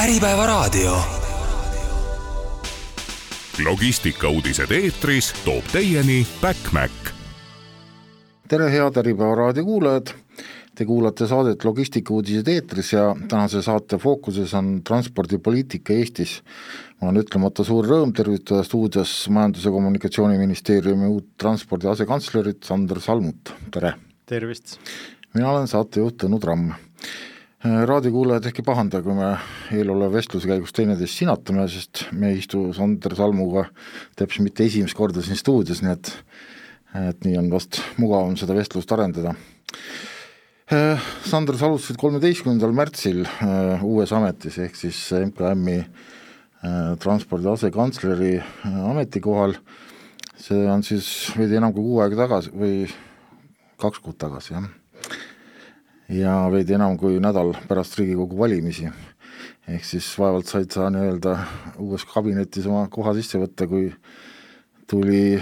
Äripäevaraadio. logistikauudised eetris toob teieni Backmac. tere, head Äripäeva raadio kuulajad. Te kuulate saadet Logistikauudised eetris ja tänase saate fookuses on transpordipoliitika Eestis. mul on ütlemata suur rõõm tervitada stuudios Majandus- ja Kommunikatsiooniministeeriumi uut transpordi asekantslerit Sander Salmut, tere! tervist! mina olen saatejuht Tõnu Tramm raadiokuulajad ehk ei pahanda, kui me eeloleva vestluse käigus teineteist sinatame, sest me ei istu Sander Salmuga täpselt mitte esimest korda siin stuudios, nii et et nii on vast mugavam seda vestlust arendada. Sander, sa alustasid kolmeteistkümnendal märtsil äh, uues ametis, ehk siis MKM-i äh, transpordi asekantsleri äh, ametikohal, see on siis veidi enam kui kuu aega tagasi või kaks kuud tagasi, jah ja veidi enam kui nädal pärast Riigikogu valimisi. ehk siis vaevalt said sa nii-öelda uues kabinetis oma koha sisse võtta, kui tuli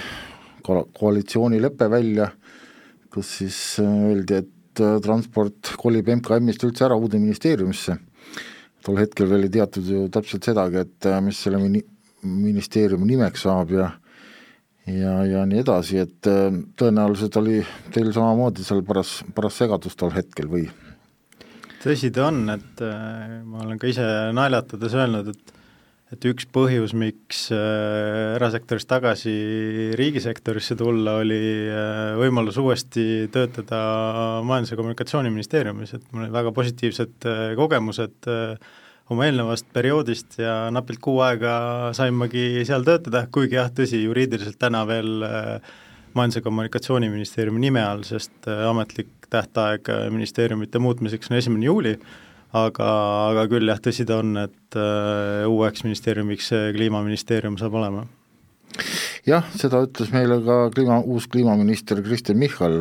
ko-, koalitsioonilepe välja, kus siis öeldi, et äh, transport kolib MKM-ist üldse ära uude ministeeriumisse. tol hetkel veel ei teatud ju täpselt sedagi, et äh, mis selle mini-, ministeeriumi nimeks saab ja ja, ja nii edasi, et äh, tõenäoliselt oli teil samamoodi seal paras, paras segadus tol hetkel või? tõsi ta on, et äh, ma olen ka ise naljatades öelnud, et et üks põhjus, miks äh, erasektorist tagasi riigisektorisse tulla, oli võimalus uuesti töötada Majandus- ja Kommunikatsiooniministeeriumis, et mul olid väga positiivsed kogemused äh, oma eelnevast perioodist ja napilt kuu aega saimegi seal töötada, kuigi jah, tõsi, juriidiliselt täna veel äh, Majandus- ja Kommunikatsiooniministeeriumi nime all, sest äh, ametlik tähtaeg äh, ministeeriumite muutmiseks on esimene juuli, aga, aga küll jah, tõsi ta on, et uueks ministeeriumiks Kliimaministeerium saab olema. jah, seda ütles meile ka kliima, uus kliimaminister Kristen Michal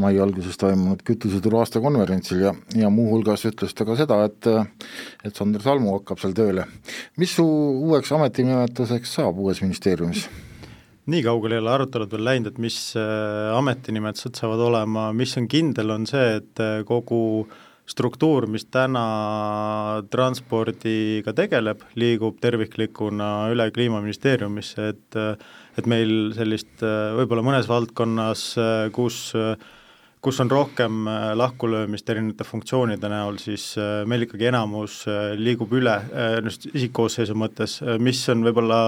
mai alguses toimunud kütuseturu aastakonverentsil ja, ja muuhulgas ütles ta ka seda, et et Sander Salmu hakkab seal tööle. mis su uueks ametinimetuseks saab uues ministeeriumis? nii kaugele ei ole arutelud veel läinud, et mis äh, ametinimetused saavad olema, mis on kindel, on see, et äh, kogu struktuur, mis täna transpordiga tegeleb, liigub terviklikuna üle Kliimaministeeriumisse, et et meil sellist võib-olla mõnes valdkonnas, kus äh, kus on rohkem äh, lahkulöömist erinevate funktsioonide näol, siis äh, meil ikkagi enamus äh, liigub üle just isikkoosseisu mõttes, mis on võib-olla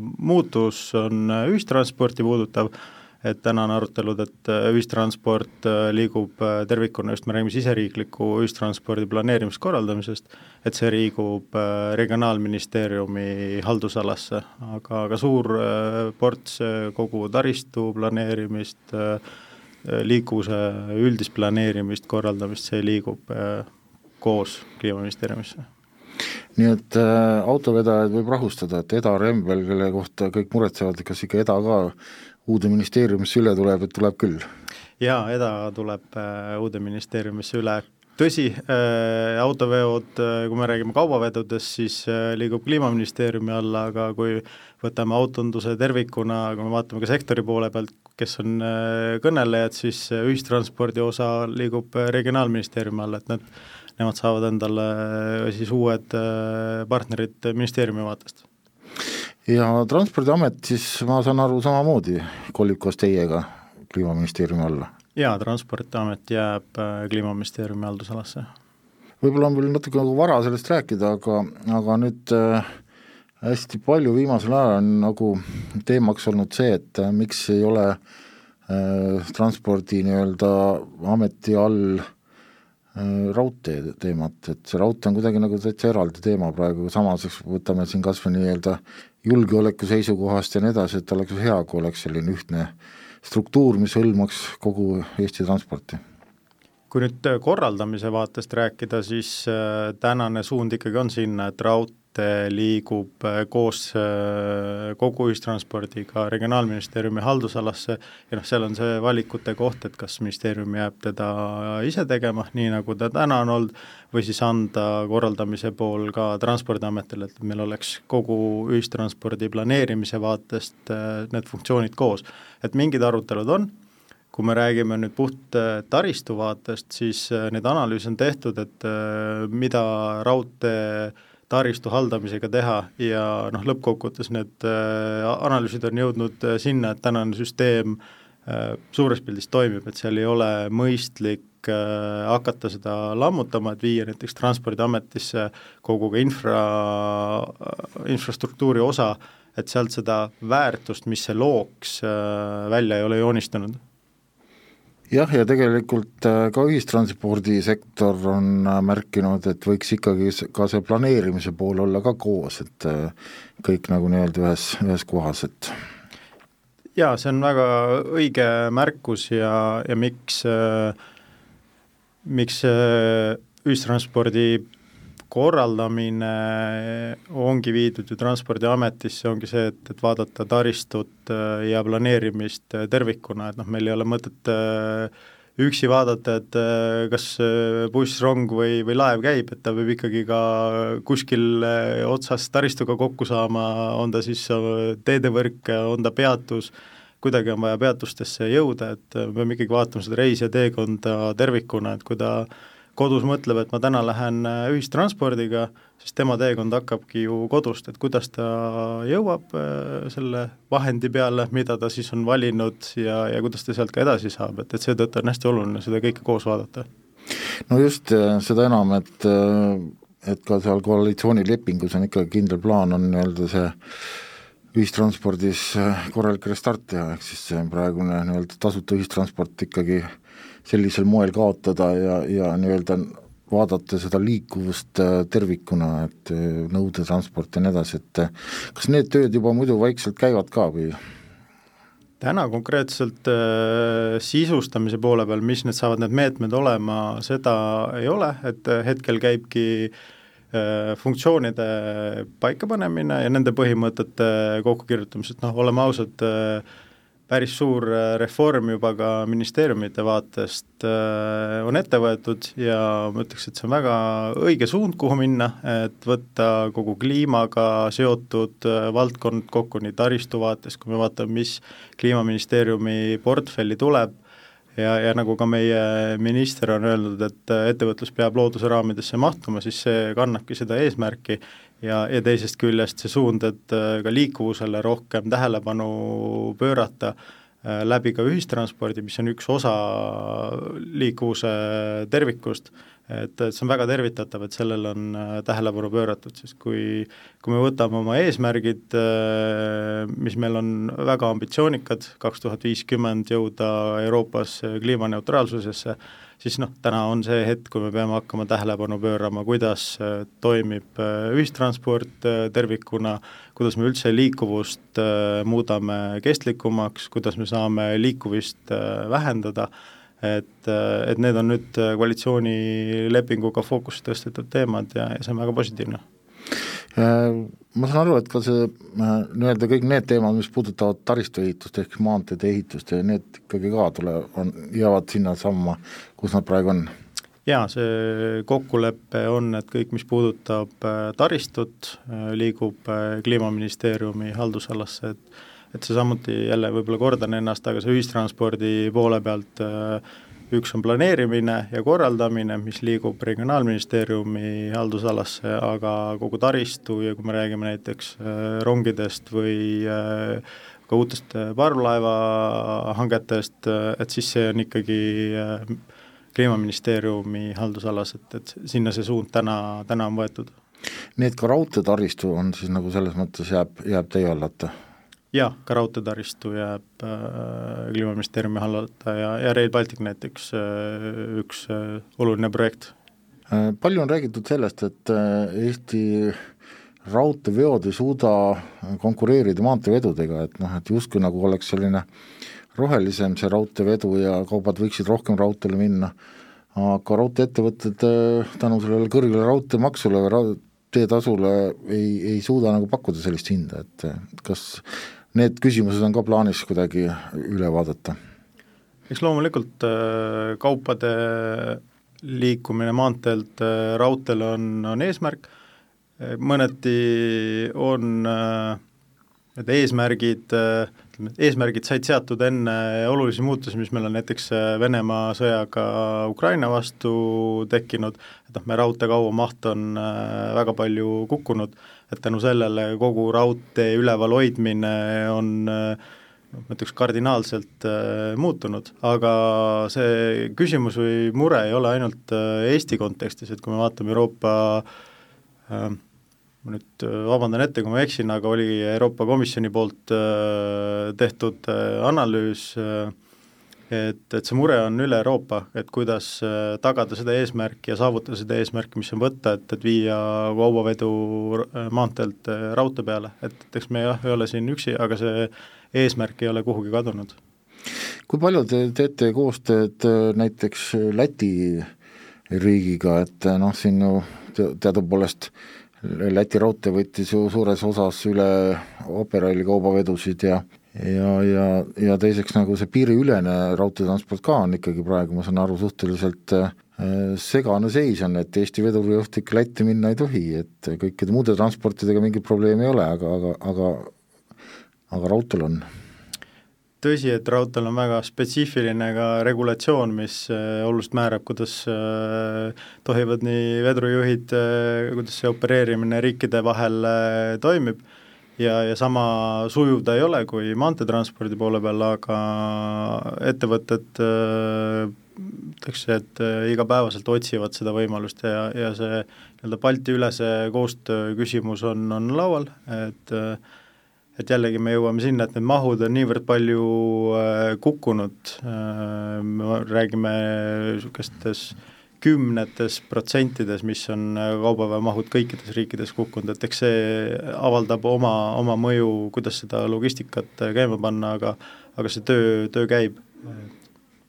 muutus, on ühistransporti puudutav, et täna on arutelud, et ühistransport liigub tervikuna, just me räägime siseriikliku ühistranspordi planeerimiskorraldamisest, et see liigub Regionaalministeeriumi haldusalasse, aga, aga suur ports kogu taristu planeerimist, Äh, liikuvuse üldist planeerimist, korraldamist, see liigub äh, koos Kliimaministeeriumisse. nii et äh, autovedajad võib rahustada, et Eda Rembel, kelle kohta kõik muretsevad, kas ikka Eda ka uude ministeeriumisse üle tuleb, et tuleb küll? jaa, Eda tuleb äh, uude ministeeriumisse üle, tõsi äh,, autoveod, kui me räägime kaubavedudest, siis äh, liigub Kliimaministeeriumi alla, aga kui võtame autonduse tervikuna, kui me vaatame ka sektori poole pealt, kes on äh, kõnelejad, siis äh, ühistranspordi osa liigub äh, Regionaalministeeriumi alla, et need, nemad saavad endale siis uued partnerid ministeeriumi vaatest. ja Transpordiamet siis, ma saan aru, samamoodi kolib koos teiega Kliimaministeeriumi alla? Jaa, Transpordiamet jääb Kliimaministeeriumi haldusalasse. võib-olla on veel natuke nagu vara sellest rääkida, aga, aga nüüd äh, hästi palju viimasel ajal on nagu teemaks olnud see, et äh, miks ei ole äh, transpordi nii-öelda ameti all äh, raudtee teemat, et see raudtee on kuidagi nagu täitsa eraldi teema praegu, samas võtame siin kas või nii-öelda julgeoleku seisukohast ja nii edasi, et oleks hea, kui oleks selline ühtne struktuur, mis hõlmaks kogu Eesti transporti. Kui nüüd korraldamise vaatest rääkida, siis äh, tänane suund ikkagi on sinna, et raud-, liigub äh, koos äh, kogu ühistranspordiga Regionaalministeeriumi haldusalasse ja noh, seal on see valikute koht, et kas ministeerium jääb teda ise tegema, nii nagu ta täna on olnud, või siis anda korraldamise pool ka Transpordiametile, et meil oleks kogu ühistranspordi planeerimise vaatest äh, need funktsioonid koos. et mingid arutelud on, kui me räägime nüüd puht taristu vaatest, siis neid analüüse on tehtud, et mida raudtee taristu haldamisega teha ja noh, lõppkokkuvõttes need äh, analüüsid on jõudnud äh, sinna, et tänane süsteem äh, suures pildis toimib, et seal ei ole mõistlik hakata seda lammutama, et viia näiteks Transpordiametisse kogu ka infra, infrastruktuuri osa, et sealt seda väärtust, mis see looks välja ei ole joonistunud jah, ja tegelikult äh, ka ühistranspordisektor on äh, märkinud, et võiks ikkagi ka see planeerimise pool olla ka koos, et äh, kõik nagu nii-öelda ühes, ühes kohas, et jaa, see on väga õige märkus ja, ja miks miks ühistranspordi korraldamine ongi viidud ju Transpordiametisse, ongi see, et, et vaadata taristut äh, ja planeerimist äh, tervikuna, et noh, meil ei ole mõtet äh, üksi vaadata, et kas buss, rong või, või laev käib, et ta peab ikkagi ka kuskil otsas taristuga kokku saama, on ta siis teedevõrk, on ta peatus, kuidagi on vaja peatustesse jõuda, et me peame ikkagi vaatama seda reisija teekonda tervikuna, et kui ta kodus mõtleb, et ma täna lähen äh, ühistranspordiga, siis tema teekond hakkabki ju kodust, et kuidas ta jõuab äh, selle vahendi peale, mida ta siis on valinud ja, ja kuidas ta sealt ka edasi saab, et, et seetõttu on hästi oluline seda kõike koos vaadata. no just, äh, seda enam, et et ka seal koalitsioonilepingus on ikkagi kindel plaan, on nii-öelda see ühistranspordis korralik restart teha, ehk siis see praegune nii-öelda tasuta ühistransport ikkagi äh, sellisel moel kaotada ja, ja nii-öelda vaadata seda liikuvust äh, tervikuna, et äh, nõudetransport ja nii edasi, et äh, kas need tööd juba muidu vaikselt käivad ka või? täna konkreetselt sisustamise poole peal, mis need saavad need meetmed olema, seda ei ole, et hetkel käibki funktsioonide paikapanemine ja nende põhimõtete kokkukirjutamised, noh, oleme ausad päris suur äh, reform juba ka ministeeriumite vaatest äh, on ette võetud ja ma ütleks, et see on väga õige suund, kuhu minna, et võtta kogu kliimaga seotud äh, valdkond kokku nii taristu vaates, kui me vaatame, mis Kliimaministeeriumi portfelli tuleb, ja, ja nagu ka meie minister on öelnud, et ettevõtlus peab looduse raamidesse mahtuma, siis see kannabki seda eesmärki ja, ja teisest küljest see suund, et äh, ka liikuvusele rohkem tähelepanu pöörata äh, läbi ka ühistranspordi, mis on üks osa liikuvuse tervikust, et, et see on väga tervitatav, et sellele on äh, tähelepanu pööratud, sest kui kui me võtame oma eesmärgid, mis meil on väga ambitsioonikad, kaks tuhat viiskümmend jõuda Euroopas kliimaneutraalsusesse, siis noh, täna on see hetk, kui me peame hakkama tähelepanu pöörama, kuidas äh, toimib äh, ühistransport äh, tervikuna, kuidas me üldse liikuvust muudame kestlikumaks, kuidas me saame liikuvist vähendada, et, et need on nüüd koalitsioonilepinguga fookusse tõstetud teemad ja, ja see on väga positiivne ma saan aru, et ka see nii-öelda kõik need teemad, mis puudutavad taristuehitust ehk maanteede ehitust ja need ikkagi ka tule, on, jäävad sinnasamma, kus nad praegu on? jaa, see kokkulepe on, et kõik, mis puudutab äh, taristut, äh, liigub äh, Kliimaministeeriumi haldusalasse, et et see samuti jälle võib-olla kordan ennast, aga see ühistranspordi poole pealt äh, üks on planeerimine ja korraldamine, mis liigub Regionaalministeeriumi haldusalasse, aga kogu taristu ja kui me räägime näiteks äh, rongidest või äh, ka uutest äh, parvlaevahangetest, et siis see on ikkagi kliimaministeeriumi haldusalas, et, et sinna see suund täna, täna on võetud. nii et ka raudteetaristu on siis nagu selles mõttes jääb, jääb teie hallata? Jaa, ka raudteetaristu jääb äh, Kliimaministeeriumi hallata ja, ja Rail Baltic näiteks äh, üks äh, oluline projekt äh,. Palju on räägitud sellest, et äh, Eesti raudteeveod ei suuda konkureerida maanteevedudega, et noh, et justkui nagu oleks selline rohelisem see raudteevedu ja kaubad võiksid rohkem raudteele minna, aga raudtee-ettevõtted äh, tänu sellele kõrgele raudteemaksule või raudteetasule ei, ei suuda nagu pakkuda sellist hinda, et kas need küsimused on ka plaanis kuidagi üle vaadata? eks loomulikult äh, kaupade liikumine maanteelt äh, raudteele on, on eesmärk, mõneti on need eesmärgid, eesmärgid said seatud enne olulisi muutusi, mis meil on näiteks Venemaa sõjaga Ukraina vastu tekkinud, et noh, meie raudteekauba maht on väga palju kukkunud, et tänu sellele kogu raudtee üleval hoidmine on noh, ma ütleks kardinaalselt äh, muutunud, aga see küsimus või mure ei ole ainult äh, Eesti kontekstis, et kui me vaatame Euroopa äh, ma nüüd vabandan ette, kui ma eksin, aga oli Euroopa Komisjoni poolt tehtud analüüs äh, et, et see mure on üle Euroopa, et kuidas äh, tagada seda eesmärki ja saavutada seda eesmärki, mis on võtta, et, et viia kaubavedu äh, maanteelt äh, raudtee peale, et, et eks me jah, ei ole siin üksi, aga see eesmärk ei ole kuhugi kadunud. kui palju te teete koostööd näiteks Läti riigiga, et noh, siin ju teadupoolest Läti raudtee võttis ju suures osas üle Operaili kaubavedusid ja ja, ja, ja teiseks nagu see piiriülene raudteetransport ka on ikkagi praegu, ma saan aru, suhteliselt äh, segane seis on, et Eesti vedurijuht ikka Lätti minna ei tohi, et kõikide muude transportidega mingit probleemi ei ole, aga, aga, aga aga raudteel on. Tõsi, et raudteel on väga spetsiifiline ka regulatsioon, mis äh, oluliselt määrab, kuidas äh, tohivad nii vedurijuhid, kuidas see opereerimine riikide vahel toimib ja, ja sama sujuv ta ei ole kui maanteetranspordi poole peal, aga ettevõtted ütleks, et äh, igapäevaselt otsivad seda võimalust ja, ja see nii-öelda Balti-ülese koostöö küsimus on, on laual, et et jällegi me jõuame sinna, et need mahud on niivõrd palju äh, kukkunud, äh, me räägime niisugustes äh, kümnetes protsentides, mis on äh, kaubaveomahud kõikides riikides kukkunud, et eks see avaldab oma, oma mõju, kuidas seda logistikat äh, käima panna, aga aga see töö, töö käib.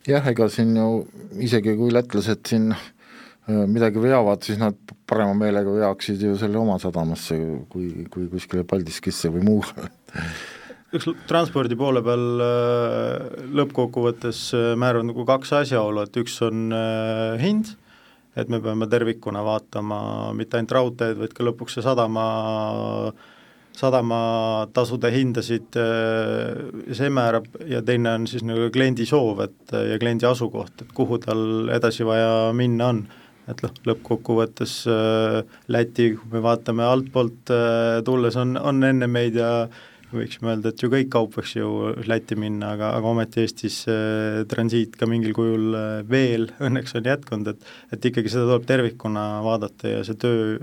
jah, ega siin ju isegi kui lätlased siin äh, midagi veavad, siis nad parema meelega veaksid ju selle oma sadamasse, kui, kui kuskile Paldiskisse või muu eks transpordi poole peal lõppkokkuvõttes määruvad nagu kaks asjaolu, et üks on hind et me peame tervikuna vaatama mitte ainult raudteed, vaid ka lõpuks see sadama, sadamatasude hindasid, äh, see määrab ja teine on siis nagu kliendi soov, et ja kliendi asukoht, et kuhu tal edasi vaja minna on. Et noh, lõppkokkuvõttes äh, Läti, kui me vaatame altpoolt äh, tulles, on, on enne meid ja võiksime öelda, et ju kõik kaup võiks ju Lätti minna, aga, aga ometi Eestis äh, transiit ka mingil kujul äh, veel õnneks on jätkunud, et et ikkagi seda tuleb tervikuna vaadata ja see töö,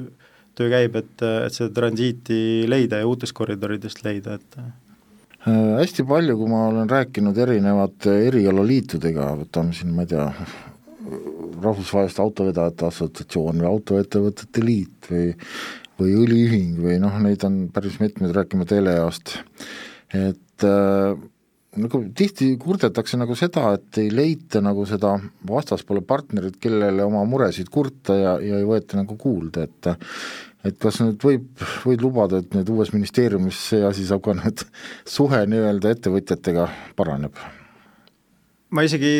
töö käib, et, et seda transiiti leida ja uutest koridoridest leida, et äh, hästi palju, kui ma olen rääkinud erinevate erialaliitudega, võtame siin, ma ei tea, rahvusvahelist autovedajate assotsiatsioon või autoettevõtete liit või või õliühing või noh, neid on päris mitmeid, rääkimata Eleast, et äh, nagu tihti kurdetakse nagu seda, et ei leita nagu seda vastaspoole partnerit, kellele oma muresid kurta ja, ja ei võeta nagu kuulda, et et kas nüüd võib, võid lubada, et nüüd uues ministeeriumis see asi saab ka nüüd suhe nii-öelda ettevõtjatega paraneb? Ma isegi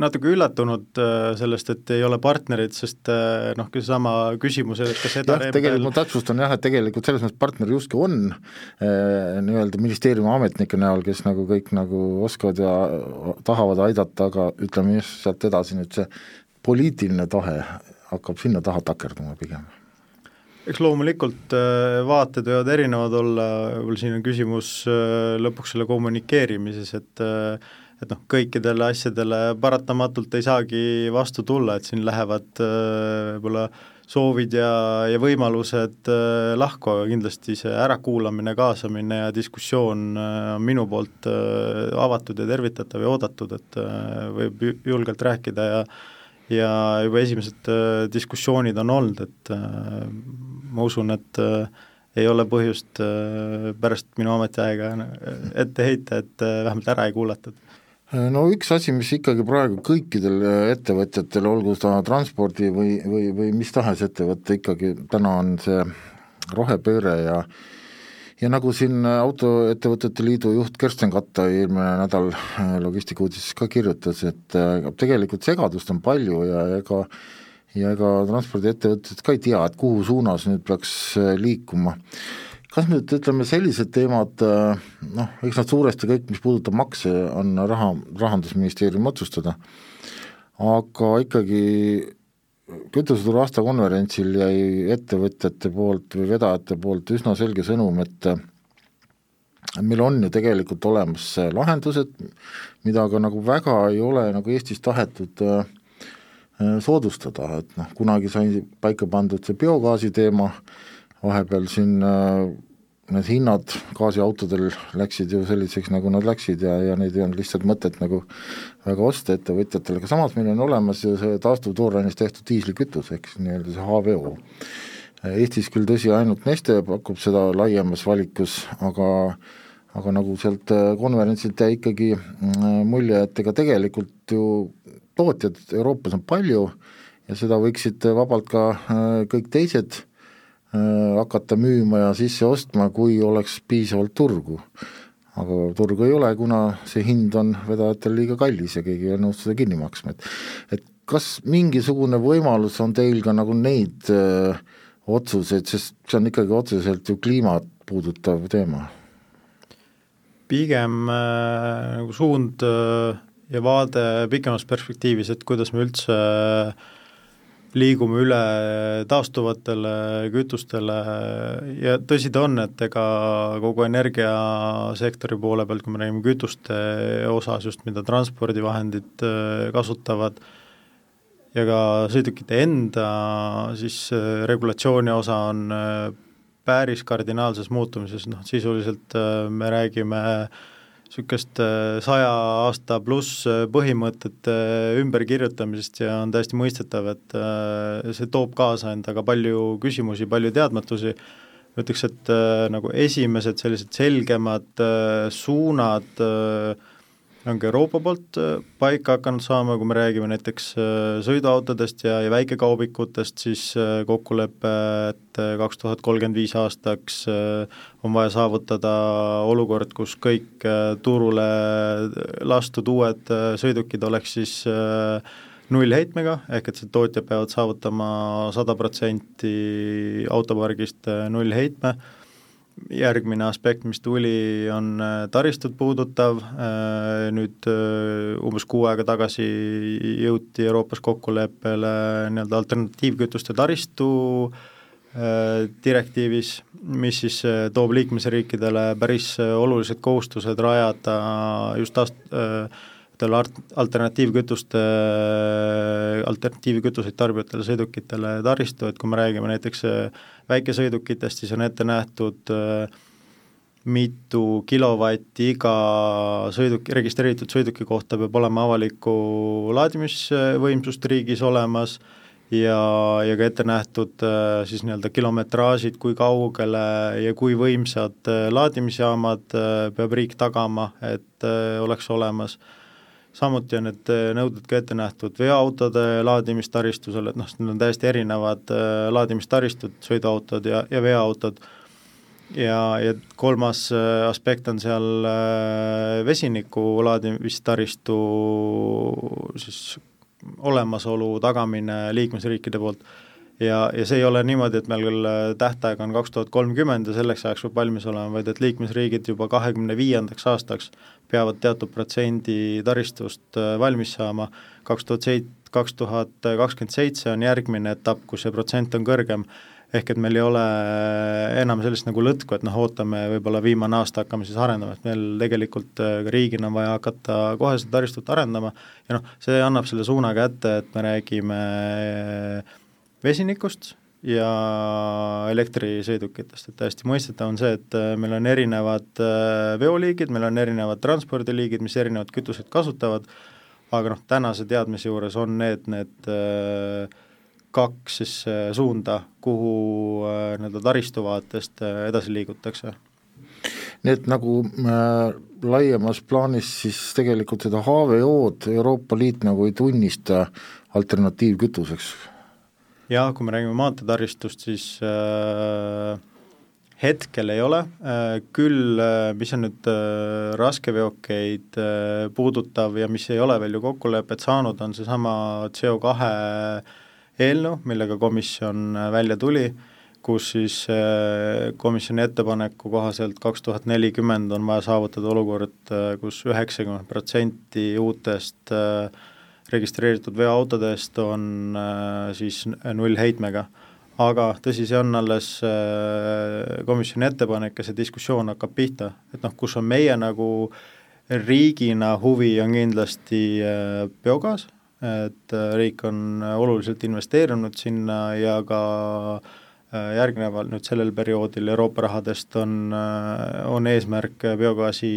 natuke üllatunud äh, sellest, et ei ole partnerid, sest äh, noh, seesama küsimus, et kas jah, tegelikult ma täpsustan jah, et tegelikult selles mõttes partner justkui on eh, nii-öelda ministeeriumi ametnike näol, kes nagu kõik nagu oskavad ja tahavad aidata, aga ütleme just sealt edasi nüüd see poliitiline tahe hakkab sinna taha takerduma pigem. Eks loomulikult vaated võivad erinevad olla, võib-olla siin on küsimus lõpuks selle kommunikeerimises, et et noh, kõikidele asjadele paratamatult ei saagi vastu tulla, et siin lähevad äh, võib-olla soovid ja, ja võimalused äh, lahku, aga kindlasti see ärakuulamine, kaasamine ja diskussioon äh, on minu poolt avatud ja tervitatav ja oodatud, et võib julgelt rääkida ja ja juba esimesed diskussioonid on olnud, et ma usun, et ei ole põhjust pärast minu ametiaega ette heita, et vähemalt ära ei kuulatud no üks asi, mis ikkagi praegu kõikidel äh, ettevõtjatel, olgu ta transpordi või, või, või mis tahes ettevõte, ikkagi täna on see rohepööre ja ja nagu siin Autoettevõtete Liidu juht Kersten Katta eelmine nädal äh, logistikauudises ka kirjutas, et äh, tegelikult segadust on palju ja ega ja ega transpordiettevõtted ka ei tea, et kuhu suunas nüüd peaks liikuma kas nüüd ütleme, sellised teemad noh, eks nad suuresti kõik, mis puudutab makse, on raha, Rahandusministeeriumi otsustada, aga ikkagi kütuseturu aastakonverentsil jäi ettevõtjate poolt või vedajate poolt üsna selge sõnum, et meil on ju tegelikult olemas lahendused, mida aga nagu väga ei ole nagu Eestis tahetud äh, soodustada, et noh, kunagi sai paika pandud see biogaasi teema, vahepeal siin äh, need hinnad gaasiautodel läksid ju selliseks, nagu nad läksid ja, ja neid ei olnud lihtsalt mõtet nagu väga osta ettevõtjatele, aga samas meil on olemas ju see taastuvtoorainest tehtud diislikütus, ehk siis nii-öelda see HVO. Eestis küll tõsi, ainult Neste pakub seda laiemas valikus, aga aga nagu sealt konverentsilt jäi ikkagi mm, mulje, et ega tegelikult ju tootjad Euroopas on palju ja seda võiksid vabalt ka äh, kõik teised Äh, hakata müüma ja sisse ostma, kui oleks piisavalt turgu. aga turgu ei ole, kuna see hind on vedajatel liiga kallis ja keegi ei ole nõus seda kinni maksma, et et kas mingisugune võimalus on teil ka nagu neid öö, äh, otsuseid, sest see on ikkagi otseselt ju kliimat puudutav teema? pigem äh, nagu suund äh, ja vaade pikemas perspektiivis, et kuidas me üldse äh, liigume üle taastuvatele kütustele. Ja tõsi ta on, et ega kogu energiasektori poole pealt, kui me räägime kütuste osas just, mida transpordivahendid äh, kasutavad, ja ka sõidukite enda siis äh, regulatsiooni osa on äh, päris kardinaalses muutumises, noh sisuliselt me räägime äh, niisugust äh, saja aasta pluss äh, põhimõtete äh, ümberkirjutamisest ja on täiesti mõistetav, et see toob kaasa endaga palju küsimusi, palju teadmatusi, ütleks, et nagu esimesed sellised selgemad suunad äh, on ka Euroopa poolt äh, paika hakanud saama, kui me räägime näiteks äh, sõiduautodest ja, ja väikekaubikutest, siis äh, kokkulepe, et kaks tuhat kolmkümmend viis aastaks on vaja saavutada olukord, kus kõik turule lastud uued sõidukid oleks siis nullheitmega, ehk et see tootjad peavad saavutama sada protsenti autopargist nullheitme järgmine aspekt, mis tuli, on äh, taristut puudutav, äh, nüüd äh, umbes kuu aega tagasi jõuti Euroopas kokkuleppele nii-öelda alternatiivkütuste taristu direktiivis, mis siis toob liikmesriikidele päris olulised kohustused rajada just taast-, alternatiivkütuste, alternatiivkütuseid tarbivatele sõidukitele taristu, et kui me räägime näiteks äh, väikesõidukitest, siis on ette nähtud äh, mitu kilovatti iga sõiduki, registreeritud sõiduki kohta peab olema avalikku laadimisvõimsust riigis olemas ja, ja ka ette nähtud äh, siis nii-öelda kilometraažid, kui kaugele ja kui võimsad laadimisjaamad peab riik tagama, et oleks olemas samuti on need äh, nõuded ka ette nähtud veoautode laadimistaristusele, et noh, need on täiesti erinevad äh, laadimistaristud, sõiduautod ja, ja veoautod, ja, ja kolmas äh, aspekt on seal vesiniku laadimistaristu siis olemasolu tagamine liikmesriikide poolt ja, ja see ei ole niimoodi, et meil küll tähtaeg on kaks tuhat kolmkümmend ja selleks ajaks peab valmis olema, vaid et liikmesriigid juba kahekümne viiendaks aastaks peavad teatud protsendi taristust äh, valmis saama, kaks tuhat seit-, kaks tuhat kakskümmend seitse on järgmine etapp, kus see protsent on kõrgem, ehk et meil ei ole äh, enam sellist nagu lõtku, et noh, ootame võib-olla viimane aasta hakkame siis arendama, et meil tegelikult äh, ka riigina on vaja hakata kohe seda taristut arendama. Ja noh, see annab selle suuna kätte, et me räägime vesinikust, ja elektrisõidukitest, et täiesti mõistetav on see, et äh, meil on erinevad äh, veoliigid, meil on erinevad transpordiliigid, mis erinevat kütuseid kasutavad, aga noh, tänase teadmise juures on need, need äh, kaks siis suunda, kuhu nii-öelda taristu vaatest edasi liigutakse. nii et nagu äh, laiemas plaanis siis tegelikult seda HVO-d Euroopa Liit nagu ei tunnista alternatiivkütuseks jah, kui me räägime maanteetaristust, siis äh, hetkel ei ole. Äh,, küll äh, mis on nüüd äh, raskeveokeid äh, puudutav ja mis ei ole veel ju kokkulepet saanud, on seesama CO2 eelnõu, millega komisjon äh, välja tuli, kus siis komisjoni ettepaneku kohaselt kaks tuhat nelikümmend on vaja saavutada olukord kus, kus üheksakümmend protsenti uutest registreeritud veoautodest on siis nullheitmega aga tõsi, see on alles komisjoni ettepanek ja see diskussioon hakkab pihta, et noh, kus on meie nagu riigina huvi, on kindlasti biogaas. Et äh, riik on oluliselt investeerinud sinna ja ka äh, järgneval nüüd sellel perioodil Euroopa rahadest on, äh, on eesmärk biogaasi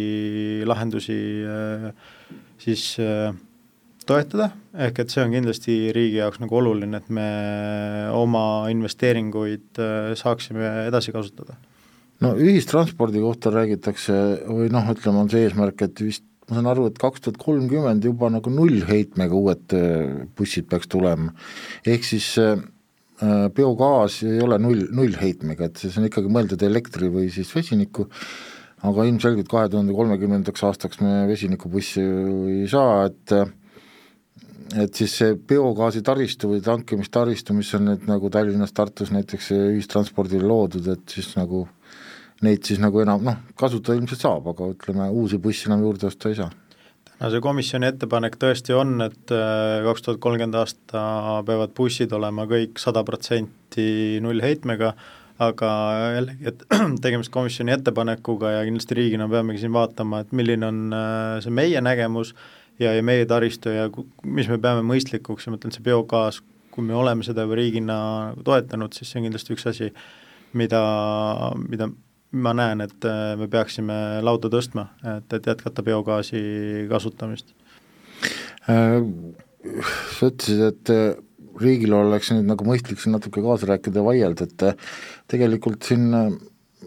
lahendusi siis toetada, ehk et see on kindlasti riigi jaoks nagu oluline, et me oma investeeringuid saaksime edasi kasutada. no ühistranspordi kohta räägitakse või noh, ütleme, on see eesmärk, et vist ma saan aru, et kaks tuhat kolmkümmend juba nagu nullheitmega uued äh, bussid peaks tulema, ehk siis äh, äh, biogaas ei ole null, nullheitmega, et see on ikkagi mõeldud elektri või siis vesiniku, aga ilmselgelt kahe tuhande kolmekümnendaks aastaks me vesinikubussi ju ei saa, et et siis see biogaasi taristu või tankimistaristu, mis on nüüd nagu Tallinnas, Tartus näiteks ühistranspordile loodud, et siis nagu neid siis nagu enam noh, kasutada ilmselt saab, aga ütleme, uusi busse enam juurde osta ei saa. no see komisjoni ettepanek tõesti on, et äh, kaks tuhat kolmkümmend aasta peavad bussid olema kõik sada protsenti nullheitmega, aga jällegi, et tegemist komisjoni ettepanekuga ja kindlasti riigina peamegi siin vaatama, et milline on äh, see meie nägemus ja, ja meie taristu ja mis me peame mõistlikuks ja ma ütlen, see biogaas, kui me oleme seda juba riigina toetanud, siis see on kindlasti üks asi, mida, mida ma näen, et äh, me peaksime lauda tõstma, et, et jätkata biogaasi kasutamist. Äh, sa ütlesid, et äh, riigil oleks nüüd nagu mõistlik siin natuke kaasa rääkida ja vaielda, et tegelikult siin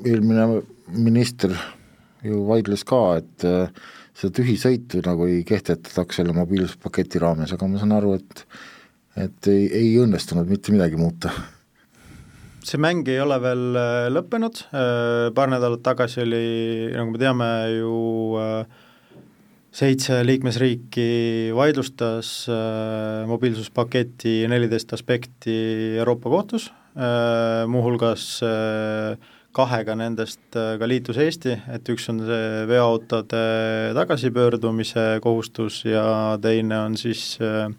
eelmine minister ju vaidles ka, et seda tühisõitu nagu ei kehtetataks selle mobiilsuspaketi raames, aga ma saan aru, et et ei, ei õnnestunud mitte midagi muuta. See mäng ei ole veel äh, lõppenud, äh, paar nädalat tagasi oli, nagu me teame ju, äh, seitse liikmesriiki vaidlustas mobiilsuspaketi neliteist aspekti Euroopa kohtus, muuhulgas kahega nendest ka liitus Eesti, et üks on see veoautode tagasipöördumise kohustus ja teine on siis äh,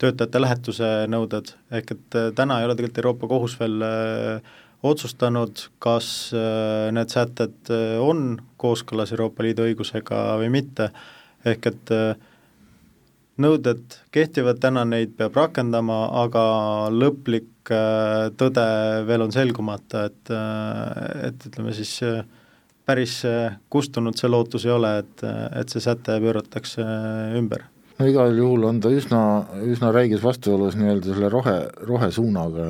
töötajate lähetuse nõuded, ehk et äh, täna ei ole tegelikult Euroopa Kohus veel äh, otsustanud, kas äh, need sätted on kooskõlas Euroopa Liidu õigusega või mitte, ehk et nõuded kehtivad, täna neid peab rakendama, aga lõplik tõde veel on selgumata, et, et ütleme siis päris kustunud see lootus ei ole, et, et see säte pööratakse ümber no igal juhul on ta üsna, üsna räiges vastuolus nii-öelda selle rohe, rohesuunaga,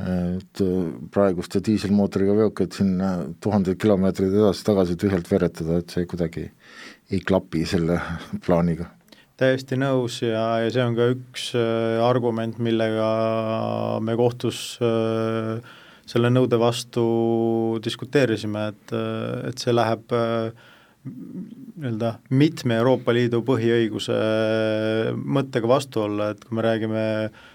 et praeguste diiselmootoriga veokeid sinna tuhandeid kilomeetreid edasi-tagasi tühjalt veeretada, et see kuidagi ei klapi selle plaaniga. Täiesti nõus ja, ja see on ka üks äh, argument, millega me kohtus äh, selle nõude vastu diskuteerisime, et, äh, et see läheb äh, nii-öelda mitme Euroopa Liidu põhiõiguse mõttega vastu olla, et kui me räägime äh,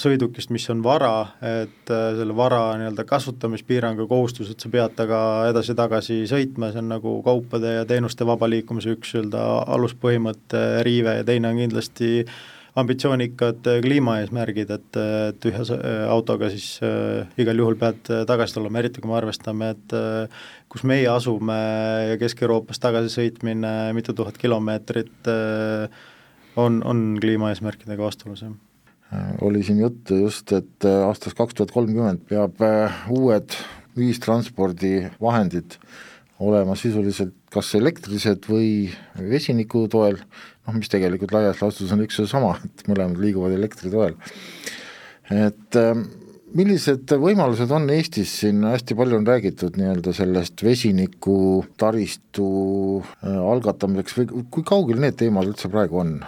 sõidukist, mis on vara, et äh, selle vara nii-öelda kasutamispiirangu kohustus, et sa pead temaga edasi-tagasi sõitma, see on nagu kaupade ja teenuste vaba liikumise üks nii-öelda aluspõhimõtte riive ja teine on kindlasti äh, ambitsioonikad äh, kliimaeesmärgid, et, et ühe äh, autoga siis äh, igal juhul pead äh, tagasi tulema, eriti kui me arvestame, et äh, kus meie asume ja Kesk-Euroopas tagasi sõitmine mitu tuhat kilomeetrit äh, on, on kliimaeesmärkidega vastuolus, jah oli siin juttu just, et aastast kaks tuhat kolmkümmend peab uued ühistranspordivahendid olema sisuliselt kas elektrilised või vesiniku toel, noh mis tegelikult laias laastus on üks ja sama, et mõlemad liiguvad elektri toel. et ähm, millised võimalused on Eestis, siin hästi palju on räägitud nii-öelda sellest vesiniku taristu äh, algatamiseks või kui kaugel need teemad üldse praegu on?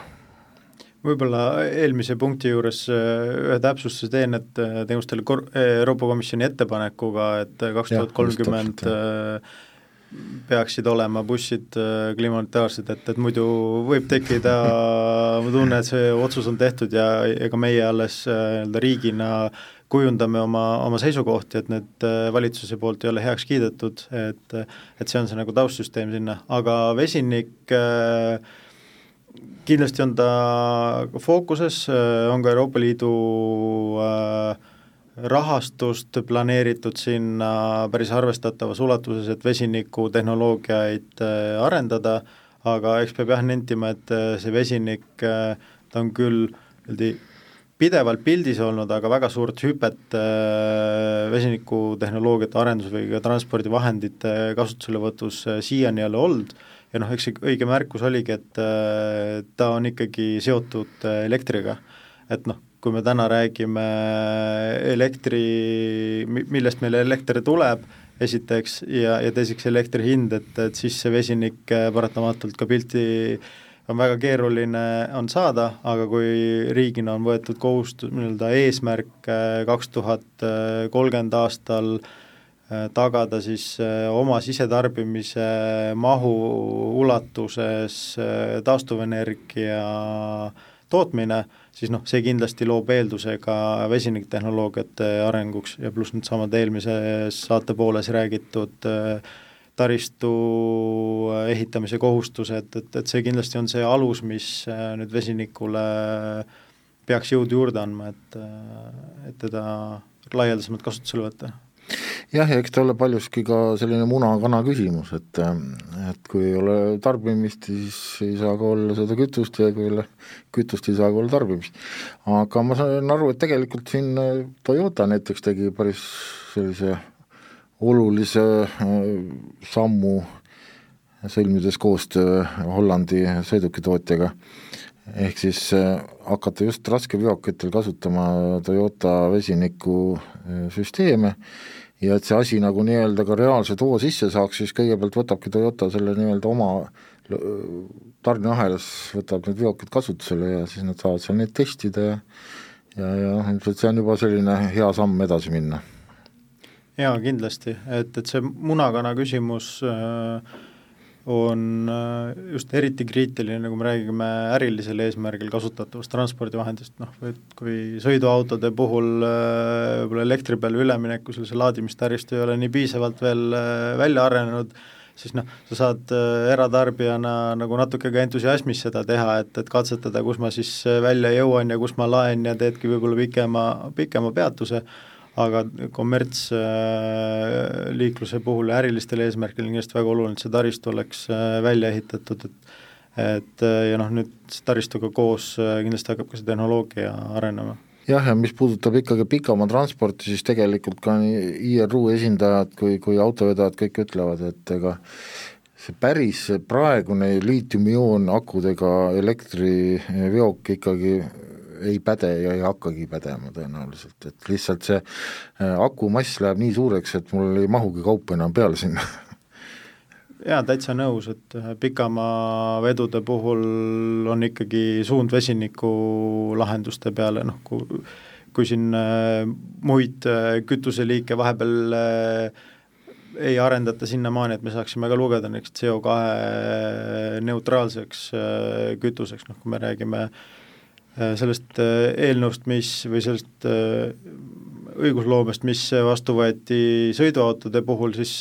Võib-olla eelmise punkti juures äh, ühe täpsustuse teen, et äh, tegemist oli kor-, Euroopa Komisjoni ettepanekuga, et kaks tuhat kolmkümmend peaksid olema bussid äh, kliimaneutraalsed, et, et muidu võib tekkida ma tunnen, et see otsus on tehtud ja ega meie alles äh, nii-öelda riigina kujundame oma, oma seisukohti, et need valitsuse poolt ei ole heaks kiidetud, et et see on see nagu taustsüsteem sinna, aga vesinik kindlasti on ta fookuses, on ka Euroopa Liidu rahastust planeeritud sinna päris arvestatavas ulatuses, et vesinikutehnoloogiaid arendada, aga eks peab jah nentima, et see vesinik, ta on küll niimoodi pidevalt pildis olnud, aga väga suurt hüpet äh, vesinikutehnoloogiate arendus või ka transpordivahendite kasutuselevõtus äh, siiani ei ole olnud ja noh, see õige märkus oligi, et äh, ta on ikkagi seotud elektriga. et noh, kui me täna räägime elektri, millest meil elekter tuleb, esiteks, ja, ja teiseks elektri hind, et, et siis see vesinik paratamatult ka pilti äh, on väga keeruline, on saada, aga kui riigina on võetud kohustus, nii-öelda eesmärk äh, kaks tuhat kolmkümmend aastal äh, tagada siis äh, oma sisetarbimise mahu ulatuses taastuvenergia tootmine, siis noh, see kindlasti loob eelduse ka vesiniktehnoloogiate arenguks ja pluss needsamad eelmises saate pooles räägitud äh, taristu äh, ehitamise kohustused, et, et see kindlasti on see alus, mis äh, nüüd vesinikule peaks jõudu juurde andma, et, äh, et teda laialdasemalt kasutusele võtta jah, ja eks ta ole paljuski ka selline muna-kana küsimus, et et kui ei ole tarbimist, siis ei saa ka olla seda kütust ja kui ei ole kütust, ei saa ka olla tarbimist. aga ma saan aru, et tegelikult siin Toyota näiteks tegi päris sellise olulise äh, sammu sõlmides koostöö Hollandi sõidukitootjaga, ehk siis äh, hakata just raskeveokitel kasutama Toyota vesinikusüsteeme ja et see asi nagu nii-öelda ka reaalse too sisse saaks, siis kõigepealt võtabki Toyota selle nii-öelda oma tarneahelas, võtab need veokid kasutusele ja siis nad saavad seal neid testida ja ja, ja ilmselt see on juba selline hea samm edasi minna. Jaa, kindlasti, et, et see munakana küsimus äh, on äh, just eriti kriitiline, kui me räägime ärilisel eesmärgil kasutatavast transpordivahendist, noh, et kui sõiduautode puhul äh, võib-olla elektri peale üleminekusil see laadimistaristu ei ole nii piisavalt veel äh, välja arenenud, siis noh, sa saad eratarbijana nagu natuke ka entusiasmis seda teha, et, et katsetada, kus ma siis välja jõuan ja kus ma laen ja teedki võib-olla pikema, pikema peatuse aga kommertsliikluse puhul ja ärilistel eesmärkidel on kindlasti väga oluline, et see taristu oleks äh, välja ehitatud, et et äh, ja noh, nüüd taristuga koos äh, kindlasti hakkab ka see tehnoloogia arenema. Jah, ja mis puudutab ikkagi pikamaa transporti, siis tegelikult ka nii IRU esindajad kui, kui autovedajad kõik ütlevad, et ega see päris praegune liitiumioon akudega elektriveok ikkagi ei päde ja ei hakkagi pädema tõenäoliselt, et lihtsalt see äh, akumass läheb nii suureks, et mul ei mahugi kaupa enam peale sinna. Jaa, täitsa nõus, et äh, pikamaavedude puhul on ikkagi suund vesinikulahenduste peale, noh kui kui siin äh, muid kütuseliike vahepeal ei arendata sinnamaani, et me saaksime ka lugeda näiteks CO2 neutraalseks kütuseks, noh kui me räägime Äh, sellest äh, eelnõust, mis või sellest äh, õigusloomest, mis vastu võeti sõiduautode puhul, siis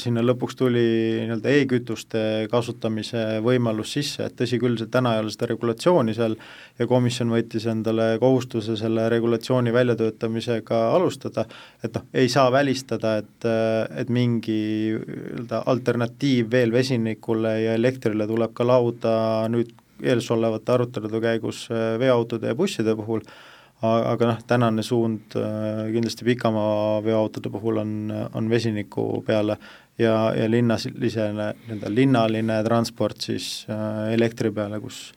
sinna lõpuks tuli nii-öelda e-kütuste kasutamise võimalus sisse, et tõsi küll, see täna ei ole seda regulatsiooni seal ja komisjon võttis endale kohustuse selle regulatsiooni väljatöötamisega alustada, et noh, ei saa välistada, et, et mingi nii-öelda alternatiiv veel vesinikule ja elektrile tuleb ka lauda nüüd ees olevate arutelude käigus äh, veoautode ja busside puhul, aga noh, tänane suund äh, kindlasti pikamaa veoautode puhul on, on vesiniku peale ja, ja linnalisene, nii-öelda linnaline transport siis äh, elektri peale, kus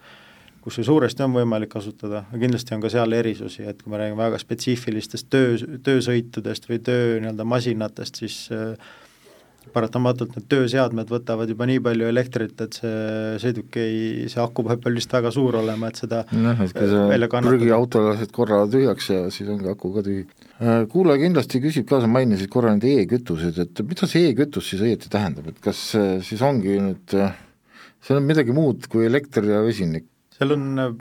kus see suuresti on võimalik kasutada, aga kindlasti on ka seal erisusi, et kui me räägime väga spetsiifilistest töö, töösõitudest või töö nii-öelda masinatest, siis äh, paratamatult need tööseadmed võtavad juba nii palju elektrit, et see sõiduk ei, see aku peab veel vist väga suur olema, et seda jah, et kui sa prügiauto lased korra tühjaks ja siis ongi aku ka tühi. Äh, kuulaja kindlasti küsib ka, sa mainisid korra neid e-kütuseid, et mida see e-kütus siis õieti tähendab, et kas äh, siis ongi nüüd, äh, see on midagi muud kui elekter ja vesinik? seal on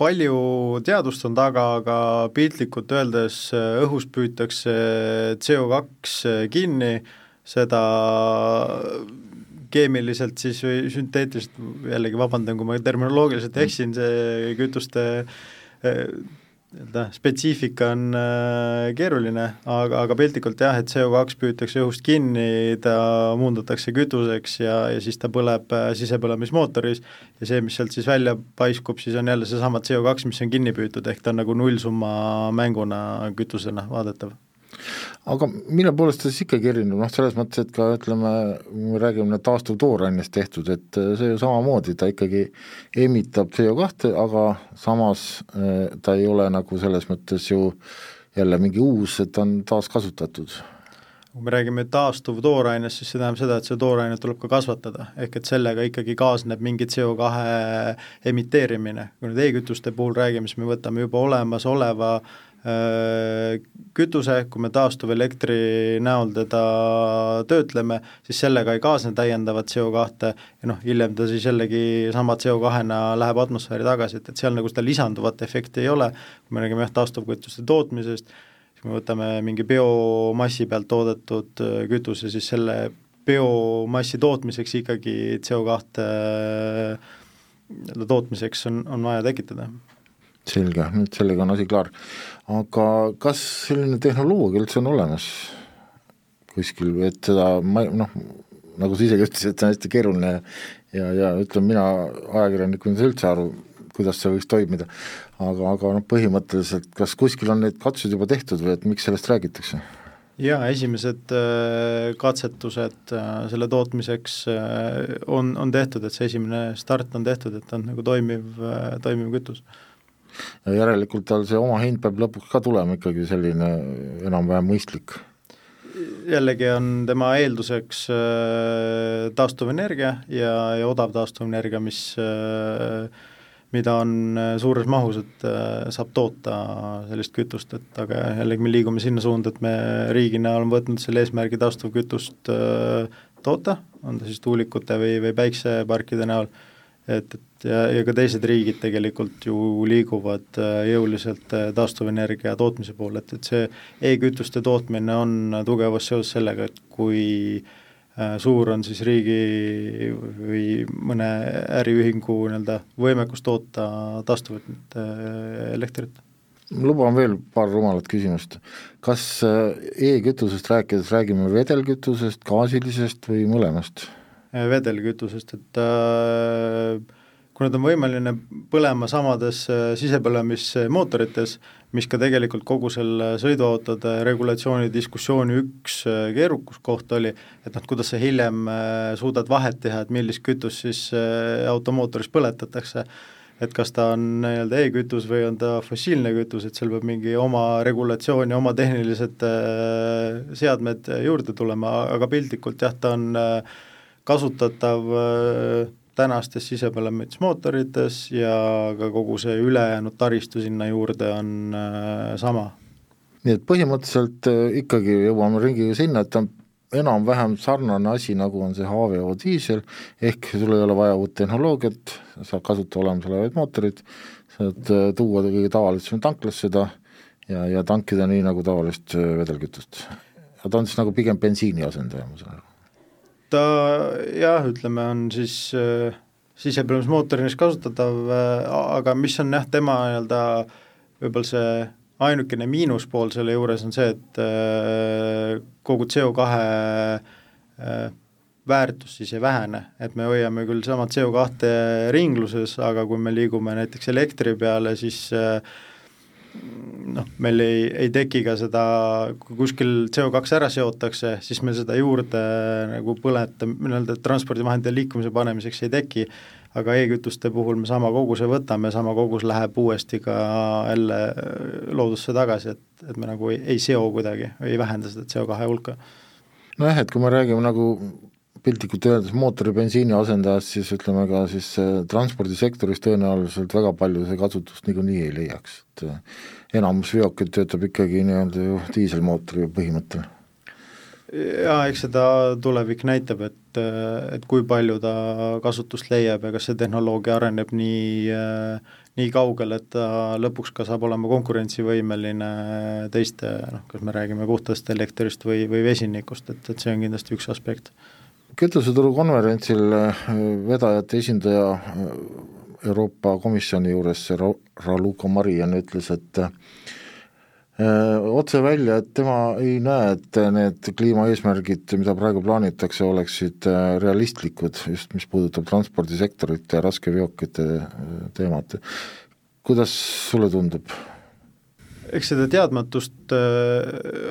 palju teadust on taga, aga piltlikult öeldes õhus püütakse CO2 kinni, seda keemiliselt siis või sünteetiliselt, jällegi vabandan, kui ma terminoloogiliselt eksin, see kütuste nii-öelda spetsiifika on äh, keeruline, aga, aga piltlikult jah, et CO2 püütakse õhust kinni, ta muundatakse kütuseks ja, ja siis ta põleb äh, sisepõlemismootoris ja see, mis sealt siis välja paiskub, siis on jälle seesama CO2, mis on kinni püütud, ehk ta on nagu nullsumma mänguna kütusena vaadatav aga mille poolest ta siis ikkagi erineb, noh selles mõttes, et ka ütleme, kui me räägime taastuvtoorainest tehtud, et äh, see ju samamoodi, ta ikkagi emitab CO2, aga samas äh, ta ei ole nagu selles mõttes ju jälle mingi uus, et ta on taaskasutatud. Kui me räägime taastuvtoorainest, siis see tähendab seda, et seda toorainet tuleb ka kasvatada, ehk et sellega ikkagi kaasneb mingi CO2 emiteerimine, kui nüüd e-kütuste puhul räägime, siis me võtame juba olemasoleva Äh, kütuse, kui me taastuvelektri näol teda töötleme, siis sellega ei kaasne täiendavat CO2 ja noh, hiljem ta siis jällegi sama CO2-na läheb atmosfääri tagasi, et, et seal nagu seda lisanduvat efekti ei ole, kui me räägime jah, taastuvkütuste tootmisest, siis me võtame mingi biomassi pealt toodetud äh, kütuse, siis selle biomassi tootmiseks ikkagi CO2 nii-öelda tootmiseks on, on vaja tekitada. Selge, nüüd sellega on asi klaar. Aga kas selline tehnoloogia üldse on olemas kuskil, et seda ma noh, nagu sa isegi ütlesid, et see on hästi keeruline ja, ja ütleme, mina ajakirjanikuna ei saa üldse aru, kuidas see võiks toimida. aga, aga noh, põhimõtteliselt kas kuskil on need katsed juba tehtud või et miks sellest räägitakse? jaa, esimesed äh, katsetused äh, selle tootmiseks äh, on, on tehtud, et see esimene start on tehtud, et ta on nagu toimiv, toimiv kütus ja järelikult tal see omahind peab lõpuks ka tulema ikkagi selline enam-vähem mõistlik. jällegi on tema eelduseks äh, taastuvenergia ja, ja odav taastuvenergia, mis äh, mida on äh, suures mahus, et saab toota sellist kütust, et aga jällegi me liigume sinna suunda, et me riigina oleme võtnud selle eesmärgi taastuvkütust toota, on ta siis tuulikute või, või päikseparkide näol et, et ja, ja ka teised riigid tegelikult ju liiguvad äh, jõuliselt äh, taastuvenergia tootmise poole, et, et see e-kütuste tootmine on tugevas seoses sellega, et kui äh, suur on siis riigi või mõne äriühingu nii-öelda võimekus toota taastuvat elektrit luban veel paar rumalat küsimust. kas e-kütusest rääkides räägime vedelkütusest, gaasilisest või mõlemast? Äh, vedelkütusest, et äh, kuna ta on võimeline põlema samades äh, sisepõlemismootorites, mis ka tegelikult kogu selle sõiduautode regulatsiooni diskussiooni üks keerukuskoht oli, et noh, kuidas sa hiljem suudad vahet teha, et millist kütust siis automootoris põletatakse, et kas ta on nii-öelda e-kütus või on ta fossiilne kütus, et seal peab mingi oma regulatsioon ja oma tehnilised seadmed juurde tulema, aga piltlikult jah, ta on äh, kasutatav äh, tänastes sisepõlemismootorites ja ka kogu see ülejäänud taristu sinna juurde on äh, sama. nii et põhimõtteliselt äh, ikkagi jõuame ringiga sinna, et ta on enam-vähem sarnane asi, nagu on see HVO diisel, ehk sul ei ole vaja uut tehnoloogiat, saad kasutada olemasolevaid mootoreid, saad tuua kõige tavalisem tanklasse seda ja, ja tankida nii, nagu tavalist vedelkütust. ta on siis nagu pigem bensiini asendaja, ma saan aru ta jah, ütleme, on siis äh, sisepõlemismootorina kasutatav äh,, aga mis on jah, tema nii-öelda võib-olla see ainukene miinuspool selle juures on see, et äh, kogu CO2 äh, väärtus siis ei vähene, et me hoiame küll sama CO2 ringluses, aga kui me liigume näiteks elektri peale, siis äh, noh, meil ei, ei teki ka seda, kui kuskil CO2 ära seotakse, siis meil seda juurde nagu põleta-, nii-öelda transpordivahendite liikumise panemiseks ei teki, aga e-kütuste puhul me sama koguse võtame, sama kogus läheb uuesti ka jälle loodusse tagasi, et, et me nagu ei, ei seo kuidagi, ei vähenda seda CO2 hulka. nojah, et kui me räägime nagu piltlikult öeldes mootori bensiini asendajast, siis ütleme ka siis äh, transpordisektoris tõenäoliselt väga palju see kasutust niikuinii ei leiaks, et äh, enamus veokeid töötab ikkagi nii-öelda ju diiselmootori põhimõttel. jaa, eks seda tulevik näitab, et, et kui palju ta kasutust leiab ja kas see tehnoloogia areneb nii nii kaugele, et ta lõpuks ka saab olema konkurentsivõimeline teiste noh, kas me räägime puhtast elektrist või, või vesinikust, et, et see on kindlasti üks aspekt. Kütuseturu konverentsil vedajate esindaja Euroopa Komisjoni juures, Raluca Marian ütles, et Äh, otse välja, et tema ei näe, et need kliimaeesmärgid, mida praegu plaanitakse, oleksid äh, realistlikud, just mis puudutab transpordisektorit ja raskeveokite äh, teemat. kuidas sulle tundub? Eks seda teadmatust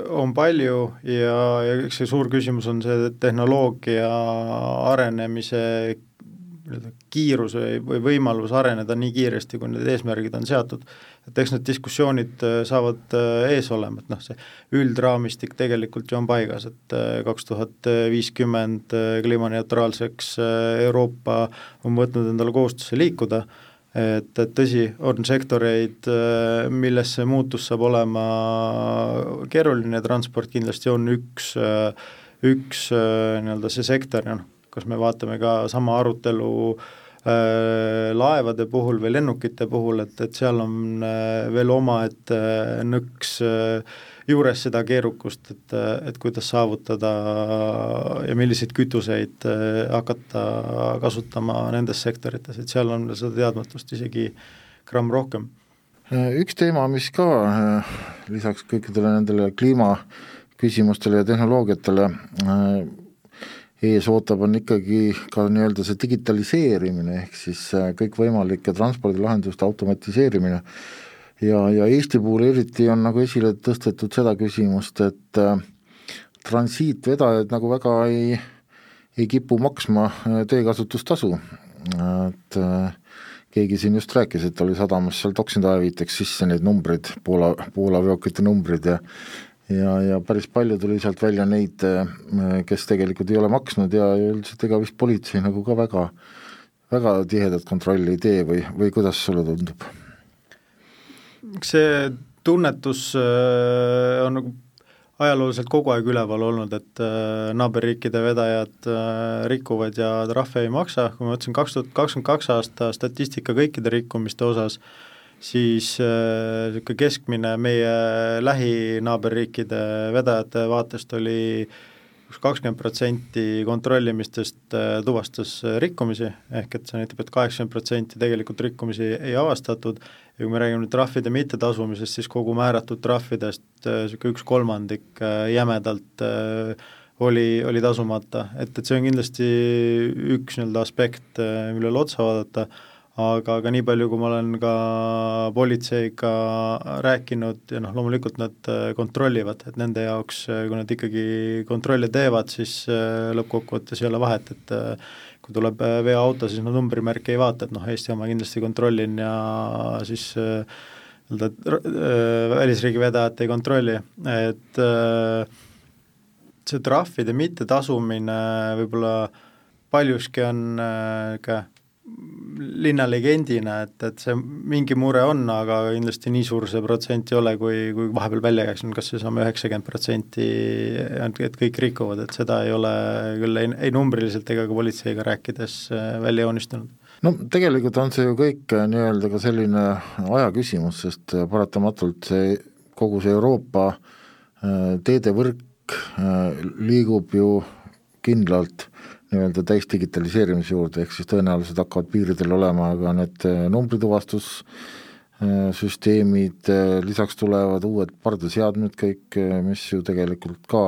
on palju ja, ja eks see suur küsimus on see tehnoloogia arenemise nii-öelda kiirus või, või võimalus areneda nii kiiresti, kui need eesmärgid on seatud, et eks need diskussioonid äh, saavad äh, ees olema, et noh, see üldraamistik tegelikult ju on paigas, et äh, kaks tuhat viiskümmend kliimaneutraalseks Euroopa on võtnud endale kohustuse liikuda, et, et tõsi, on sektoreid, milles see muutus saab olema keeruline, transport kindlasti on üks, üks nii-öelda see sektor, noh, kas me vaatame ka sama arutelu äh, laevade puhul või lennukite puhul, et, et seal on äh, veel omaette äh, nõks äh, juures seda keerukust, et, et kuidas saavutada ja milliseid kütuseid äh, hakata kasutama nendes sektorites, et seal on seda teadmatust isegi gramm rohkem. Üks teema, mis ka äh, lisaks kõikidele nendele kliimaküsimustele ja tehnoloogiatele ees ootab, on ikkagi ka nii-öelda see digitaliseerimine, ehk siis äh, kõikvõimalike transpordilahenduste automatiseerimine. ja, ja Eesti puhul eriti on nagu esile tõstetud seda küsimust, et äh, transiitvedajad nagu väga ei, ei kipu maksma äh, teekasutustasu, et keegi siin just rääkis, et oli sadamas seal Toksenda ajaviiteks sisse neid numbreid, Poola, Poola veokite numbrid ja ja, ja päris palju tuli sealt välja neid, äh, kes tegelikult ei ole maksnud ja üldiselt ega vist politsei nagu ka väga, väga tihedat kontrolli ei tee või, või kuidas sulle tundub? see tunnetus äh, on nagu ajalooliselt kogu aeg üleval olnud, et äh, naaberriikide vedajad rikuvad ja trahve ei maksa, kui ma võtsin kaks tuhat kakskümmend kaks aasta statistika kõikide rikkumiste osas, siis niisugune äh, keskmine meie lähinaaberriikide vedajate vaatest oli üks kakskümmend protsenti kontrollimistest äh, tuvastas rikkumisi, ehk et see näitab et, et kaheksakümmend protsenti tegelikult rikkumisi ei avastatud. Ja kui me räägime nüüd trahvide mittetasumisest, siis kogu määratud trahvidest niisugune äh, üks kolmandik äh, jämedalt äh, oli, oli tasumata, et, et see on kindlasti üks nii-öelda aspekt, millele otsa vaadata aga, aga nii palju, kui ma olen ka politseiga rääkinud ja noh, loomulikult nad äh, kontrollivad, et nende jaoks, äh, kui nad ikkagi kontrolle teevad, siis äh, lõppkokkuvõttes ei ole vahet, et kui tuleb veoauto, siis nad numbrimärki ei vaata, et noh, Eesti oma kindlasti kontrollin ja siis nii-öelda välisriigi vedajat ei kontrolli, et see trahvide mittetasumine võib-olla paljuski on niisugune linnalegendina, et, et see mingi mure on, aga kindlasti nii suur see protsent ei ole, kui, kui vahepeal välja käiks, kas seesama üheksakümmend protsenti, et kõik rikuvad, et seda ei ole küll ei, ei numbriliselt ega ka politseiga rääkides äh, välja joonistunud no tegelikult on see ju kõik äh, nii-öelda ka selline aja küsimus, sest äh, paratamatult see, kogu see Euroopa teedevõrk liigub ju kindlalt nii-öelda täisdigitaliseerimise juurde, ehk siis tõenäoliselt hakkavad piiridel olema ka need äh, numbrituvastussüsteemid, äh, lisaks tulevad uued pardaseadmed kõik, äh, mis ju tegelikult ka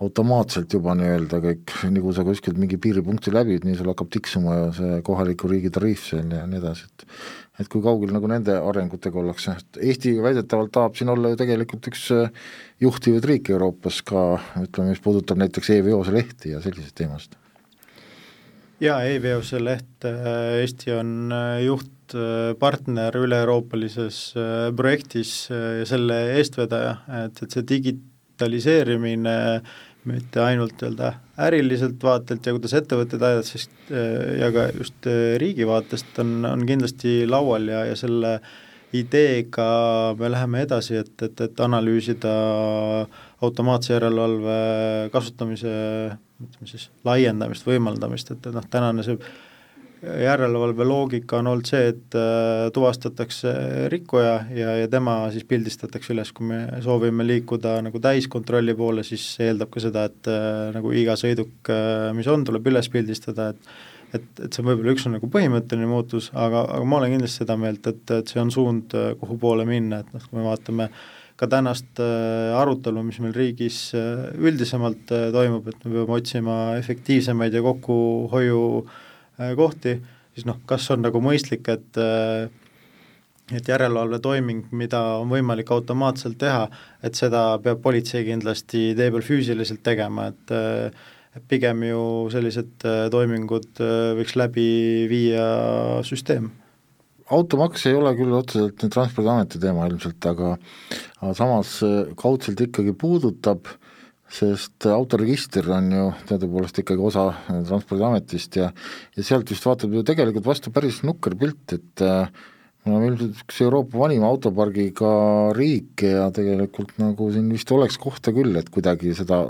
automaatselt juba nii-öelda kõik, nii kui sa kuskilt mingi piiripunkti läbid, nii sul hakkab tiksuma ja see kohaliku riigi tariif seal ja nii edasi, et et kui kaugel nagu nende arengutega ollakse, et Eesti väidetavalt tahab siin olla ju tegelikult üks juhtivaid riike Euroopas ka, ütleme, mis puudutab näiteks e-veose lehti ja selliseid teemasid jaa, e-veose leht, äh, Eesti on äh, juhtpartner üle-euroopalises äh, projektis ja selle eestvedaja, et, et see digitaliseerimine mitte ainult nii-öelda äriliselt vaatelt ja kuidas ettevõtteid aidata, siis ja ka just riigi vaatest on, on kindlasti laual ja, ja selle ideega me läheme edasi, et, et, et analüüsida automaatse järelevalve kasutamise ütleme siis laiendamist, võimaldamist, et, noh, tänane see järelevalve loogika on olnud see, et äh, tuvastatakse rikkuja ja, ja tema siis pildistatakse üles, kui me soovime liikuda nagu täiskontrolli poole, siis see eeldab ka seda, et äh, nagu iga sõiduk, äh, mis on, tuleb üles pildistada, et et, et see võib-olla üks on nagu põhimõtteline muutus, aga, aga ma olen kindlasti seda meelt, et, et see on suund, kuhu poole minna, et noh, kui me vaatame ka tänast arutelu, mis meil riigis üldisemalt toimub, et me peame otsima efektiivsemaid ja kokkuhoiu äh, Äh, kohti, siis noh, kas on nagu mõistlik, et äh, et järelevalvetoiming, mida on võimalik automaatselt teha, et seda peab politsei kindlasti tee peal füüsiliselt tegema, et äh, pigem ju sellised toimingud võiks läbi viia süsteem automaks ei ole küll otseselt nüüd Transpordiameti teema ilmselt, aga aga samas kaudselt ikkagi puudutab äh, sest autoregister on ju teadupoolest ikkagi osa Transpordiametist ja ja sealt vist vaatab ju tegelikult vastu päris nukker pilt, et äh, me oleme ilmselt üks Euroopa vanima autopargiga riik ja tegelikult nagu siin vist oleks kohta küll, et kuidagi seda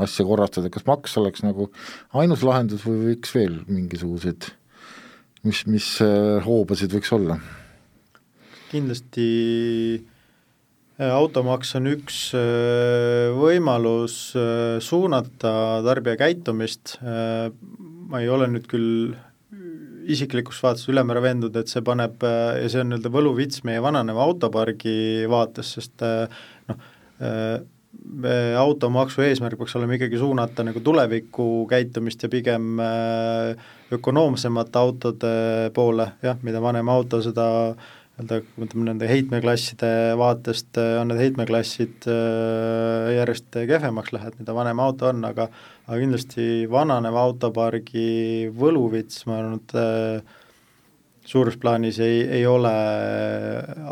asja korrastada, kas maks oleks nagu ainus lahendus või võiks veel mingisuguseid, mis, mis äh, hoobasid võiks olla? kindlasti Äh, automaks on üks äh, võimalus suunata tarbija käitumist, ma ei ole nüüd küll isiklikus vaates ülemäära veendunud, et see paneb ja see on nii-öelda võluvits meie vananeva autopargi vaates, sest noh, automaksu eesmärk peaks olema ikkagi suunata nagu tuleviku käitumist ja pigem ökonoomsemate autode poole, jah, mida vanem auto, seda äh, nii-öelda, ütleme nende heitmeklasside vaatest, äh, on need heitmeklassid äh, järjest kehvemaks lähevad, mida vanem auto on, aga aga kindlasti vananeva autopargi võluvits, ma arvan, et äh, suures plaanis ei, ei ole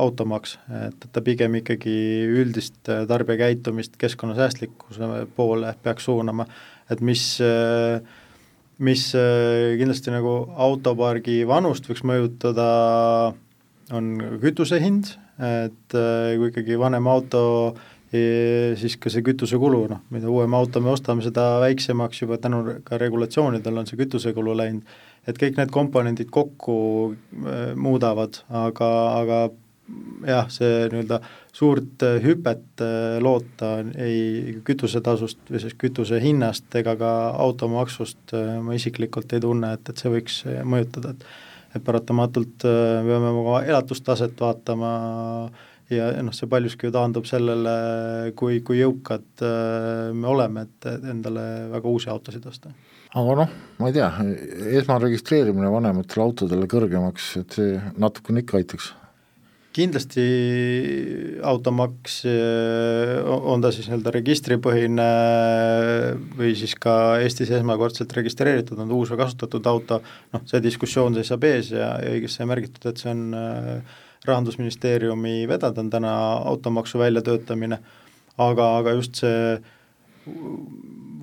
automaks, et ta pigem ikkagi üldist tarbijakäitumist keskkonnasäästlikkuse poole peaks suunama, et mis mis kindlasti nagu autopargi vanust võiks mõjutada on kütuse hind, et äh, kui ikkagi vanem auto, siis ka see kütusekulu, noh, mida uuem auto me ostame, seda väiksemaks juba tänu ka regulatsioonidel on see kütusekulu läinud, et kõik need komponendid kokku äh, muudavad, aga, aga jah, see nii-öelda suurt hüpet äh, loota ei kütusetasust või siis kütuse hinnast ega ka automaksust ma isiklikult ei tunne, et, et see võiks mõjutada, et et paratamatult äh, peame oma elatustaset vaatama ja noh, see paljuski ju taandub sellele, kui, kui jõukad äh, me oleme, et endale väga uusi autosid osta. Aga noh, ma ei tea, esmaregistreerimine vanematele autodele kõrgemaks, et see natukene ikka aitaks. Kindlasti automaks, eh, on ta siis nii-öelda registripõhine või siis ka Eestis esmakordselt registreeritud, on uus või kasutatud auto, noh, see diskussioon seisab ees ja, ja õigesti sai märgitud, et see on eh, rahandusministeeriumi vedada, on täna automaksu väljatöötamine, aga, aga just see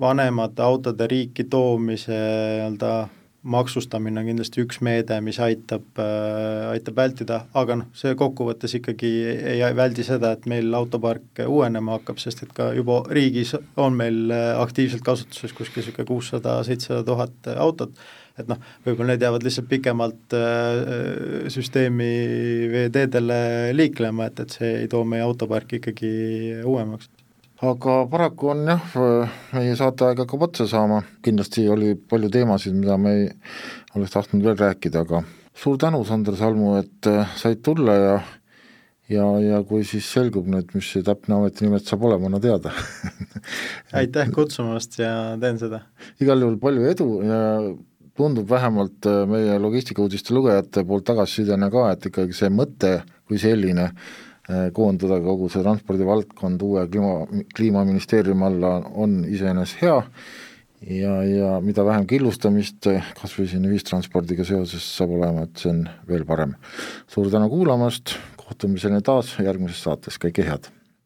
vanemate autode riiki toomise nii-öelda maksustamine on kindlasti üks meede, mis aitab äh,, aitab vältida, aga noh, see kokkuvõttes ikkagi ei, väldi seda, et meil autopark uuenema hakkab, sest et ka juba riigis on meil äh, aktiivselt kasutuses kuskil niisugune kuussada, seitsesada tuhat autot, et noh, võib-olla need jäävad lihtsalt pikemalt äh, süsteemi veeteedele liiklema, et, et see ei too meie autoparki ikkagi uuemaks aga paraku on jah, meie saateaeg hakkab otsa saama, kindlasti oli palju teemasid, mida me ei oleks tahtnud veel rääkida, aga suur tänu, Sander Salmu, et äh, said tulla ja ja, ja kui siis selgub nüüd, mis see täpne ametinimet saab olema, anna teada aitäh kutsumast ja teen seda! igal juhul palju edu ja tundub vähemalt äh, meie logistikauudiste lugejate poolt tagasisidena ka, et ikkagi see mõte kui selline äh, Äh, koondada kogu see transpordivaldkond uue kliima, kliimaministeeriumi alla on iseenesest hea ja, ja mida vähem killustamist kas või siin ühistranspordiga seoses saab olema, et see on veel parem. suur tänu kuulamast, kohtumiseni taas järgmises saates, kõike head!